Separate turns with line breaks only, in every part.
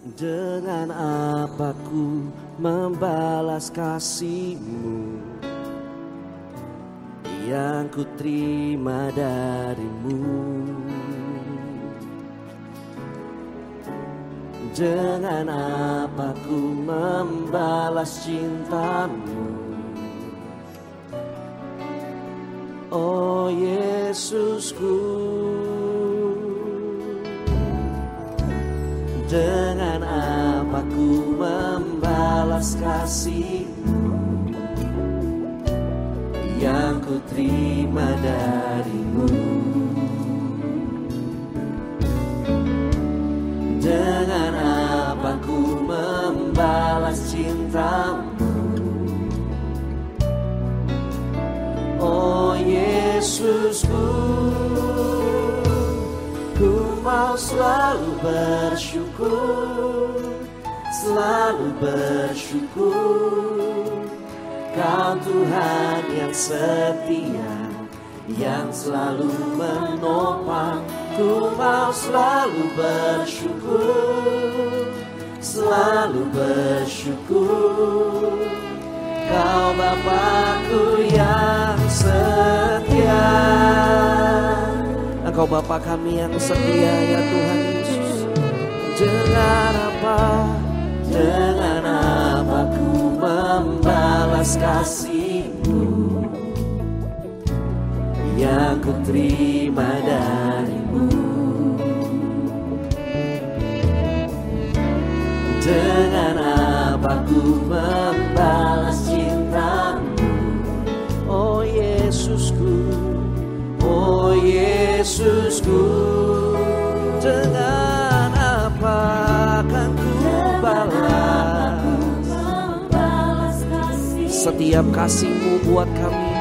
Dengan apa ku membalas kasihmu. Yang ku terima darimu. Dengan apa ku membalas cintamu. Oh Yesusku Dengan apa ku membalas kasihmu Yang ku terima darimu? Dengan apa ku membalas cintamu? Oh Yesusku Ku mau selalu bersyukur Selalu bersyukur. Kau Tuhan yang setia Yang selalu menopang. Ku mau selalu bersyukur Selalu bersyukur. Kau Bapakku yang setia Engkau Bapa kami yang setia ya Tuhan Yesus. Dengan apa, dengan apa ku membalas kasihmu? Yang ku terima darimu. Dengan apa ku membalas Yesusku Dengan apa akan ku balas? Setiap kasihmu buat kami.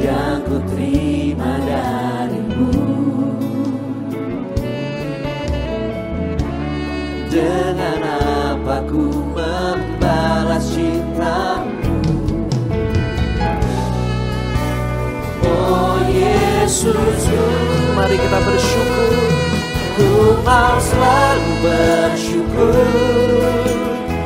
Yang ku terima darimu. Dengan apa ku membalas cintamu Yesus. Mari kita bersyukur. Ku mau selalu bersyukur.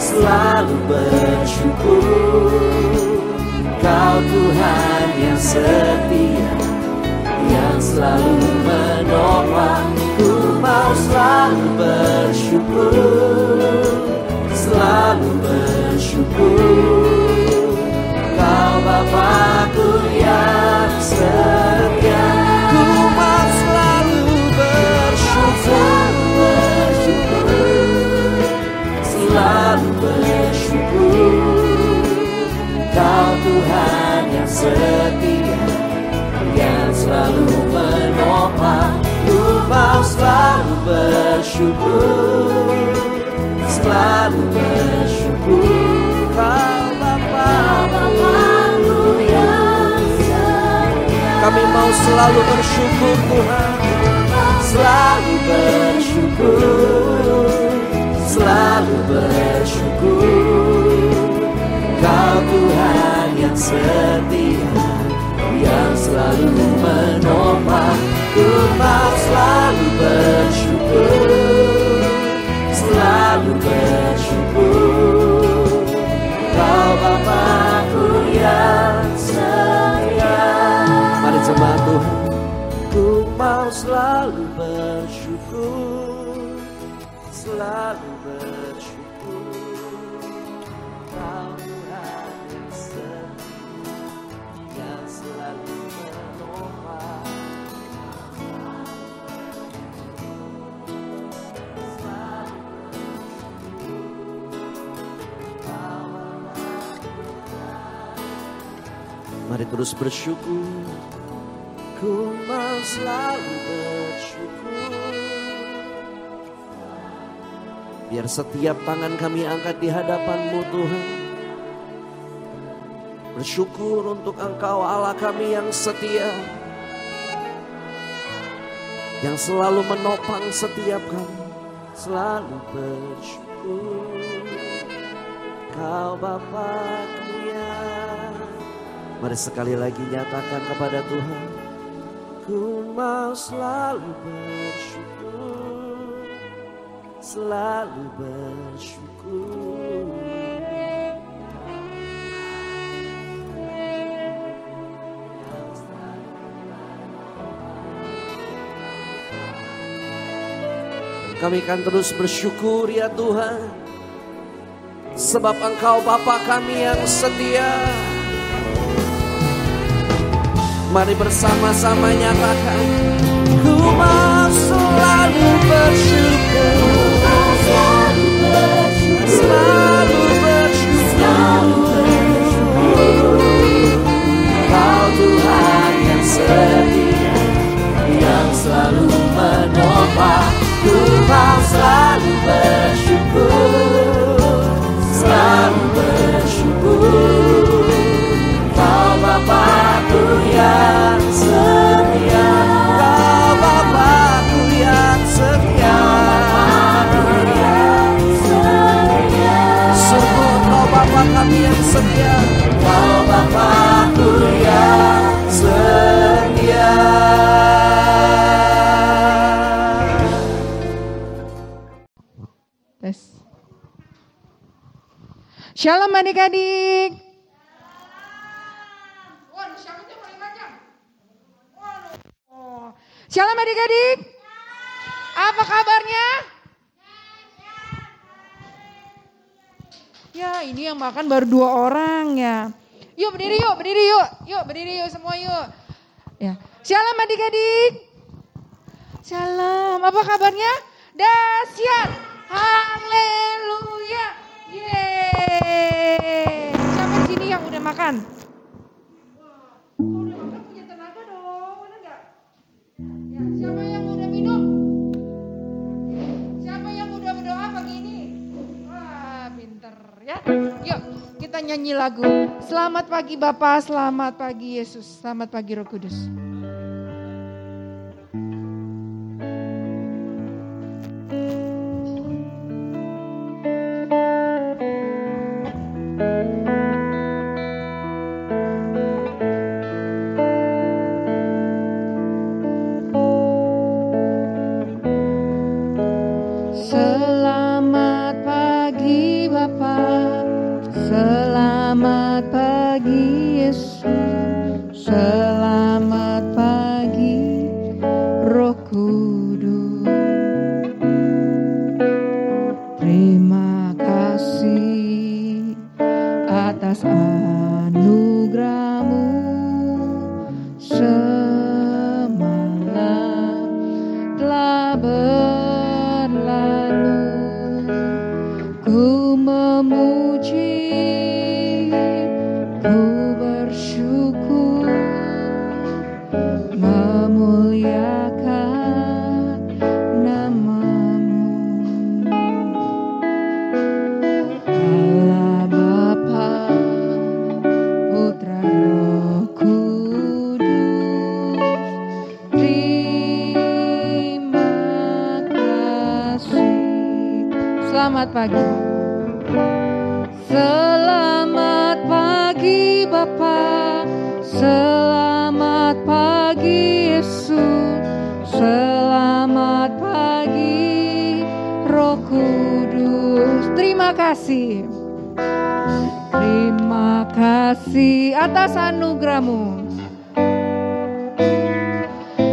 Selalu bersyukur. Kau Tuhan yang setia Yang selalu menopang Ku mau selalu bersyukur. Selalu bersyukur bersyukur Selalu bersyukur. Kau Bapakku yang kami mau selalu bersyukur Tuhan. Selalu bersyukur Selalu bersyukur. Kau Tuhan yang setia Yang selalu menopang. Ku mau selalu bersyukur bersyukur Selalu bersyukur Kau Tuhan yang setia Yang selalu menopang Mari terus bersyukur Ku mau selalu bersyukur Biar setiap tangan kami angkat di hadapanmu Tuhan. Bersyukur untuk engkau Allah kami yang setia. Yang selalu menopang setiap kami. Selalu bersyukur. Kau Bapakku yang Mari sekali lagi nyatakan kepada Tuhan mau selalu bersyukur selalu bersyukur. Kami akan terus bersyukur ya Tuhan. Sebab Engkau Bapa kami yang setia. Mari bersama-sama nyatakan. Ku mau selalu bersyukur. Selalu bersyukur. Selalu bersyukur.
Shalom adik-adik. Shalom adik-adik. Apa kabarnya? Ya ini yang makan baru dua orang ya. Yuk berdiri yuk, berdiri yuk. Yuk berdiri yuk semua yuk. Ya. Shalom adik-adik. Shalom, apa kabarnya? Dahsyat. Haleluya. Yeay. Siapa di sini yang udah makan? udah makan punya tenaga dong, bener gak? Ya, siapa yang udah minum? Siapa yang udah berdoa pagi ini? Wah, pinter ya. Yuk, kita nyanyi lagu. Selamat pagi Bapak, selamat pagi Yesus, selamat pagi Roh Kudus. 母亲 atas anugerahmu.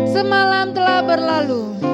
Semalam telah berlalu.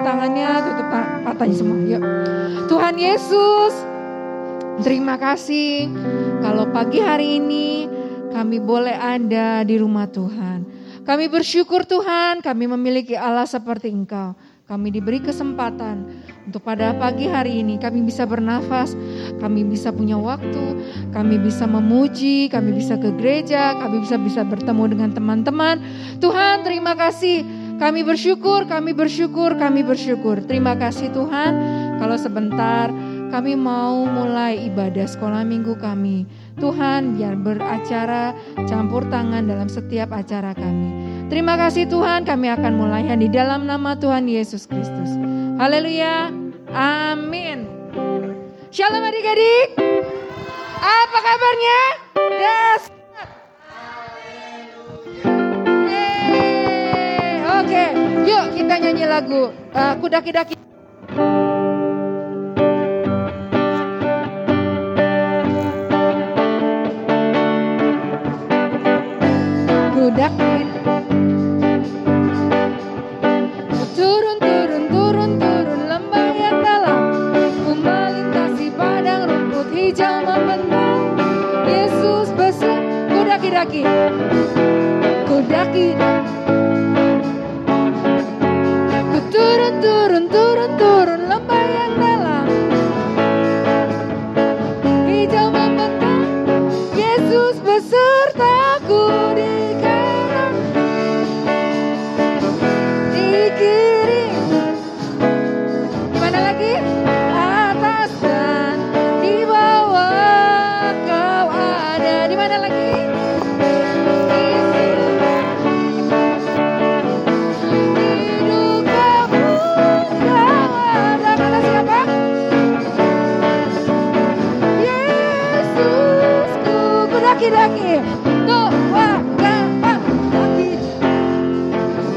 Tangannya, tutup ta- matanya semua. Yuk. Tuhan Yesus, terima kasih kalau pagi hari ini kami boleh ada di rumah Tuhan. Kami bersyukur Tuhan, kami memiliki Allah seperti Engkau. Kami diberi kesempatan untuk pada pagi hari ini kami bisa bernafas, kami bisa punya waktu, kami bisa memuji, kami bisa ke gereja, kami bisa bisa bertemu dengan teman-teman. Tuhan, terima kasih. Kami bersyukur, kami bersyukur, kami bersyukur. Terima kasih Tuhan. Kalau sebentar kami mau mulai ibadah sekolah minggu kami. Tuhan biar beracara campur tangan dalam setiap acara kami. Terima kasih Tuhan kami akan mulainya di dalam nama Tuhan Yesus Kristus. Haleluya. Amin. Shalom adik-adik. Apa kabarnya? Das. Oke, yuk kita nyanyi lagu uh, Kudaki-daki. Kudaki. Turun, turun, turun, Ku daki-daki Tuh, wah, gak, wah, daki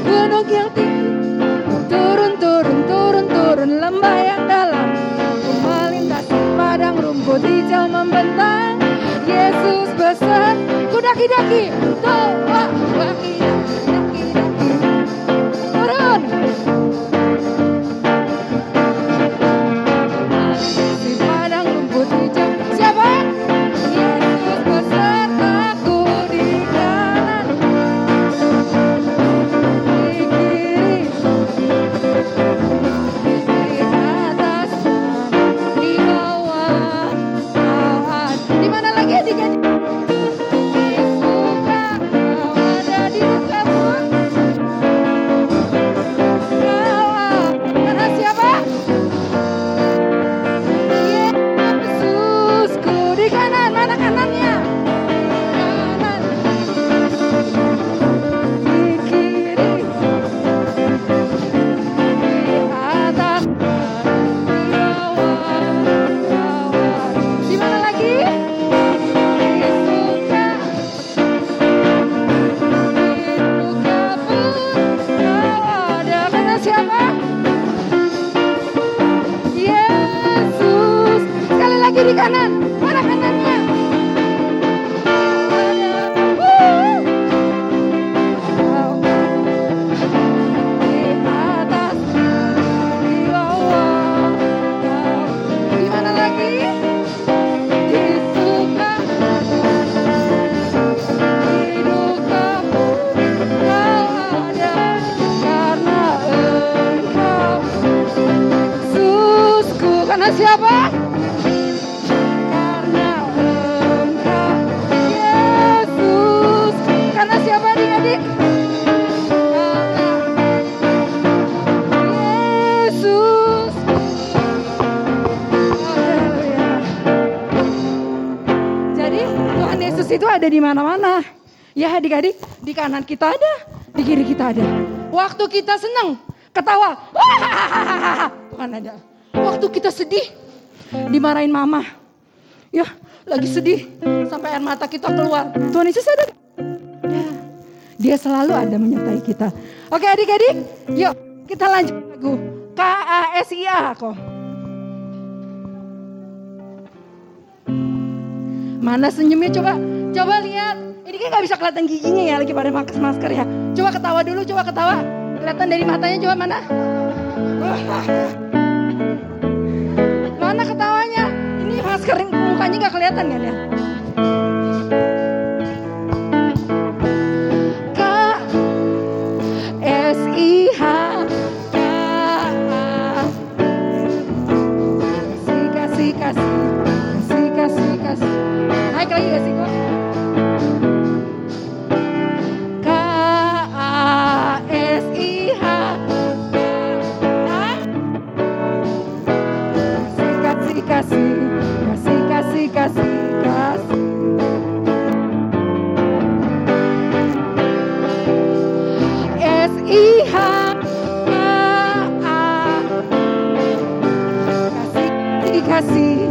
Gunung yang tinggi. Turun, turun, turun, turun Lembah yang dalam. Melintasi padang rumput hijau membentang. Yesus besar Ku daki-daki Tuh, wah, siapa? Karena engkau Yesus karena siapa adik-adik? Yesus. Jadi Tuhan Yesus itu ada di mana-mana. Ya adik-adik, di kanan kita ada, di kiri kita ada. Waktu kita senang, ketawa, Tuhan ada. Waktu kita sedih, dimarahin mama. Ya, lagi sedih, sampai air mata kita keluar. Tuhan Yesus ada. Ya. Dia selalu ada menyertai kita. Oke adik-adik, yuk kita lanjut lagu K A S I A kok. Mana senyumnya coba coba lihat. Ini kayak nggak bisa kelihatan giginya ya lagi pada pakai masker ya. Coba ketawa dulu, coba ketawa. Kelihatan dari matanya coba? Mana Masker mukanya nggak kelihatan kan ya? Iya. Kasih, kasih.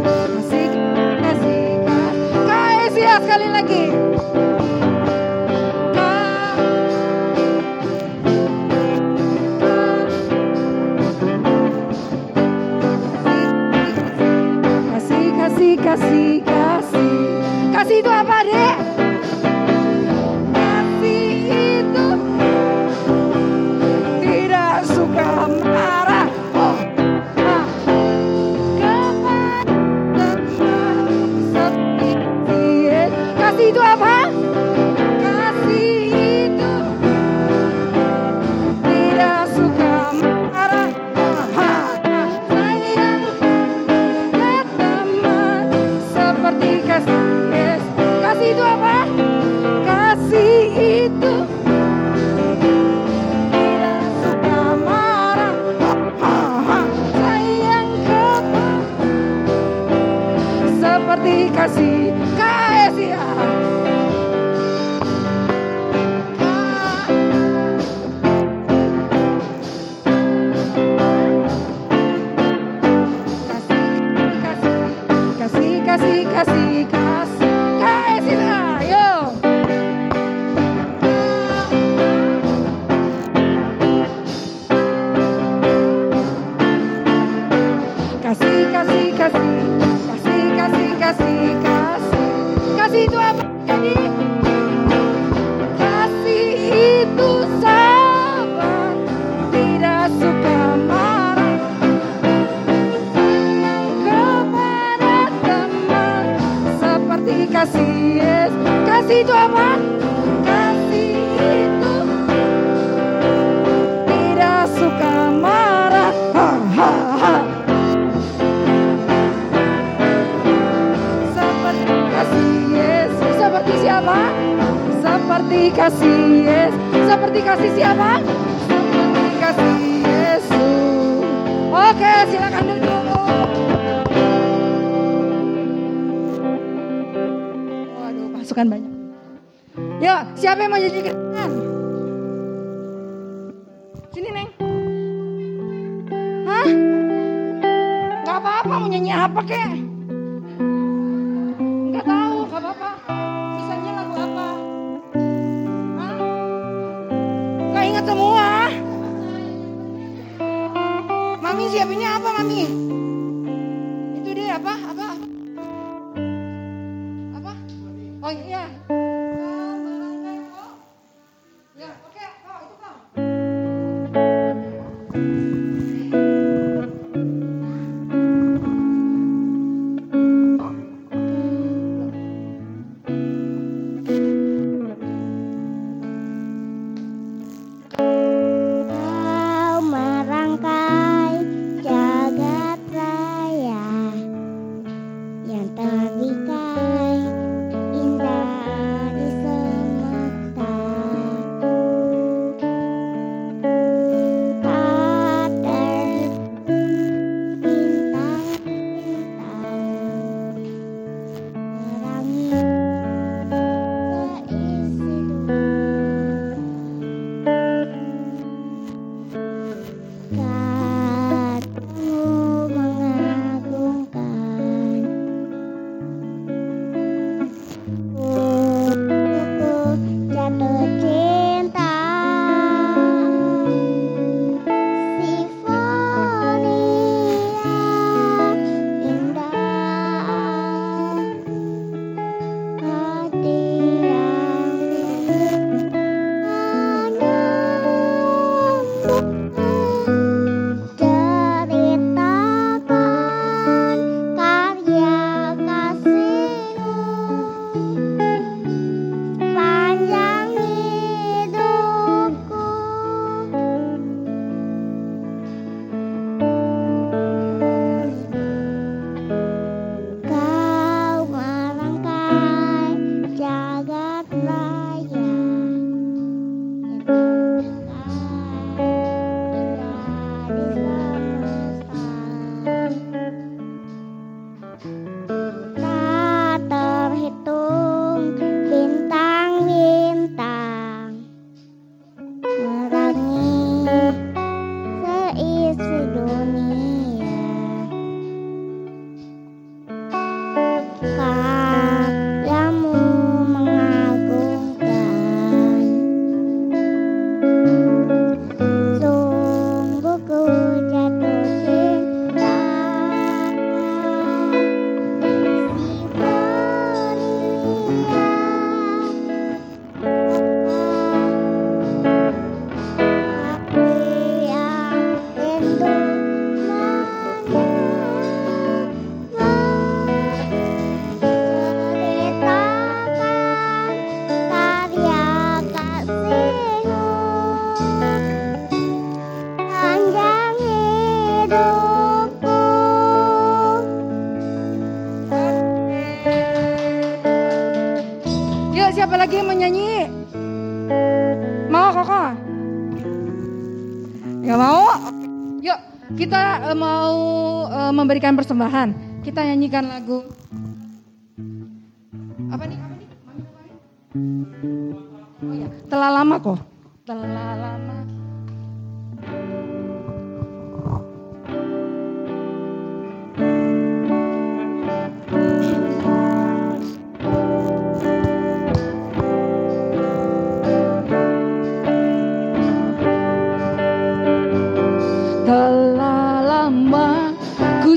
Kasih siapa? Kasih Yesus. Oke silakan duduk. Waduh pasukan banyak. Yuk siapa yang mau jadi semua. Mami siapinnya apa, Mami? tambahan. Kita nyanyikan lagu apa nih? Apa nih? Oh ya, telah lama kok. Telah lama.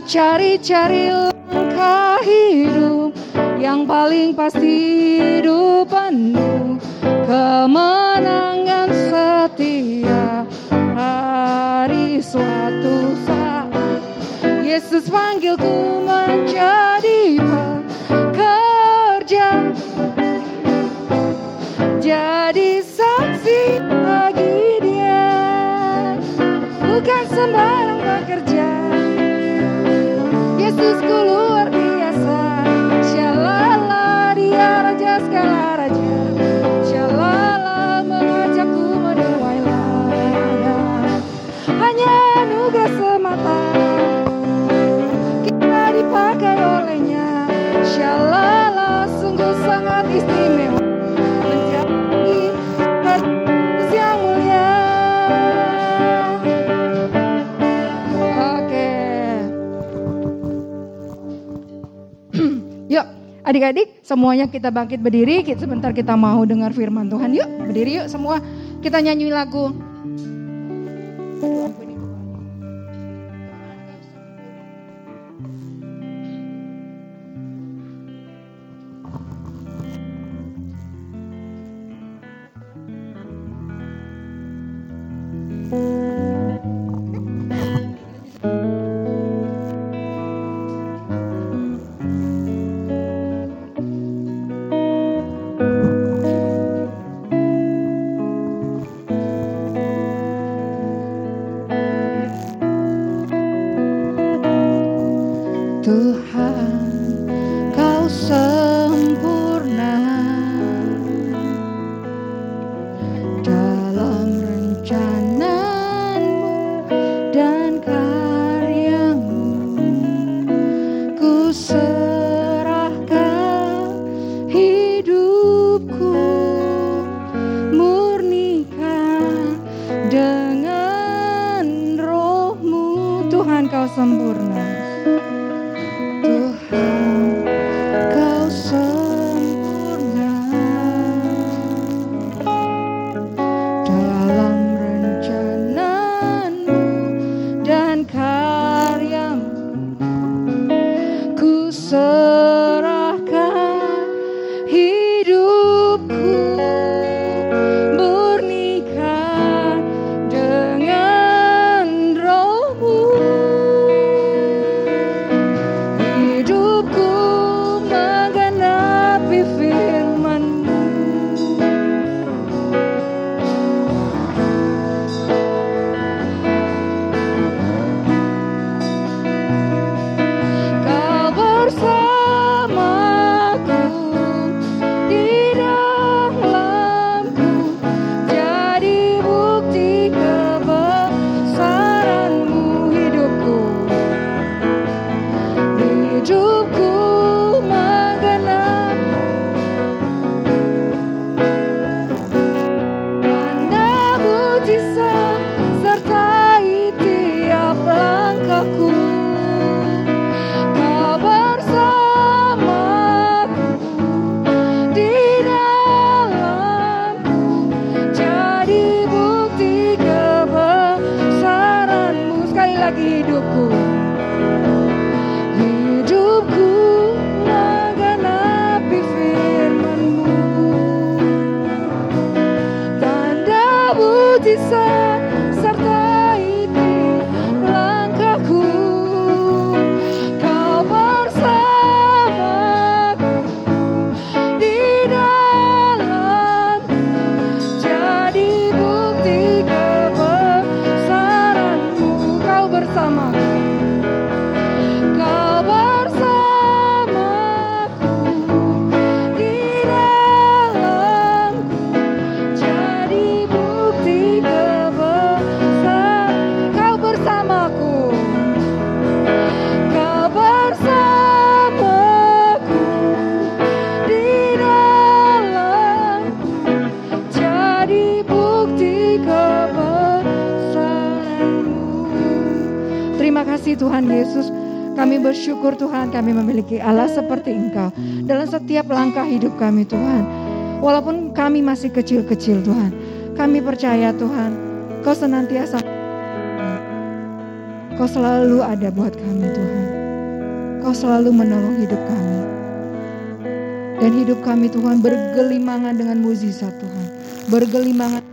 cari-cari langkah hidup yang paling pasti hidup penuh kemenangan setia hari suatu saat. Yesus panggilku menjadi school Semuanya kita bangkit berdiri, sebentar kita mau dengar firman Tuhan. Yuk, berdiri yuk semua. Kita nyanyi lagu. Tuhan Yesus. Kami bersyukur Tuhan kami memiliki Allah seperti Engkau. Dalam setiap langkah hidup kami Tuhan. Walaupun kami masih kecil-kecil Tuhan. Kami percaya Tuhan. Kau senantiasa. Kau selalu ada buat kami Tuhan. Kau selalu menolong hidup kami. Dan hidup kami Tuhan bergelimangan dengan mukjizat Tuhan. Bergelimangan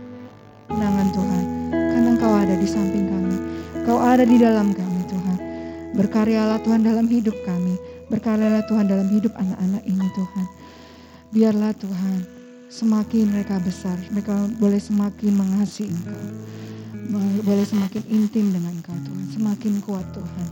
dengan Tuhan. Karena Engkau ada di samping kami. Kau ada di dalam kami. Berkaryalah Tuhan dalam hidup kami. Berkaryalah Tuhan dalam hidup anak-anak ini Tuhan. Biarlah Tuhan semakin mereka besar. Mereka boleh semakin mengasihi Engkau. Boleh semakin intim dengan Engkau Tuhan. Semakin kuat Tuhan.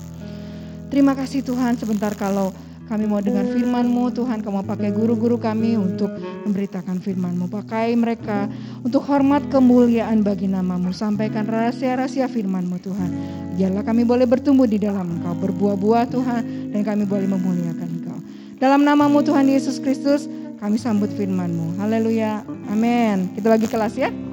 Terima kasih Tuhan sebentar kalau kami mau dengar firman-Mu Tuhan, Kamu pakai guru-guru kami untuk memberitakan firman-Mu. Pakai mereka untuk hormat kemuliaan bagi namamu. Sampaikan rahasia-rahasia firman-Mu Tuhan. Biarlah kami boleh bertumbuh di dalam Engkau, berbuah-buah Tuhan, dan kami boleh memuliakan Engkau. Dalam namamu Tuhan Yesus Kristus, kami sambut firman-Mu. Haleluya. Amin. Kita lagi kelas ya.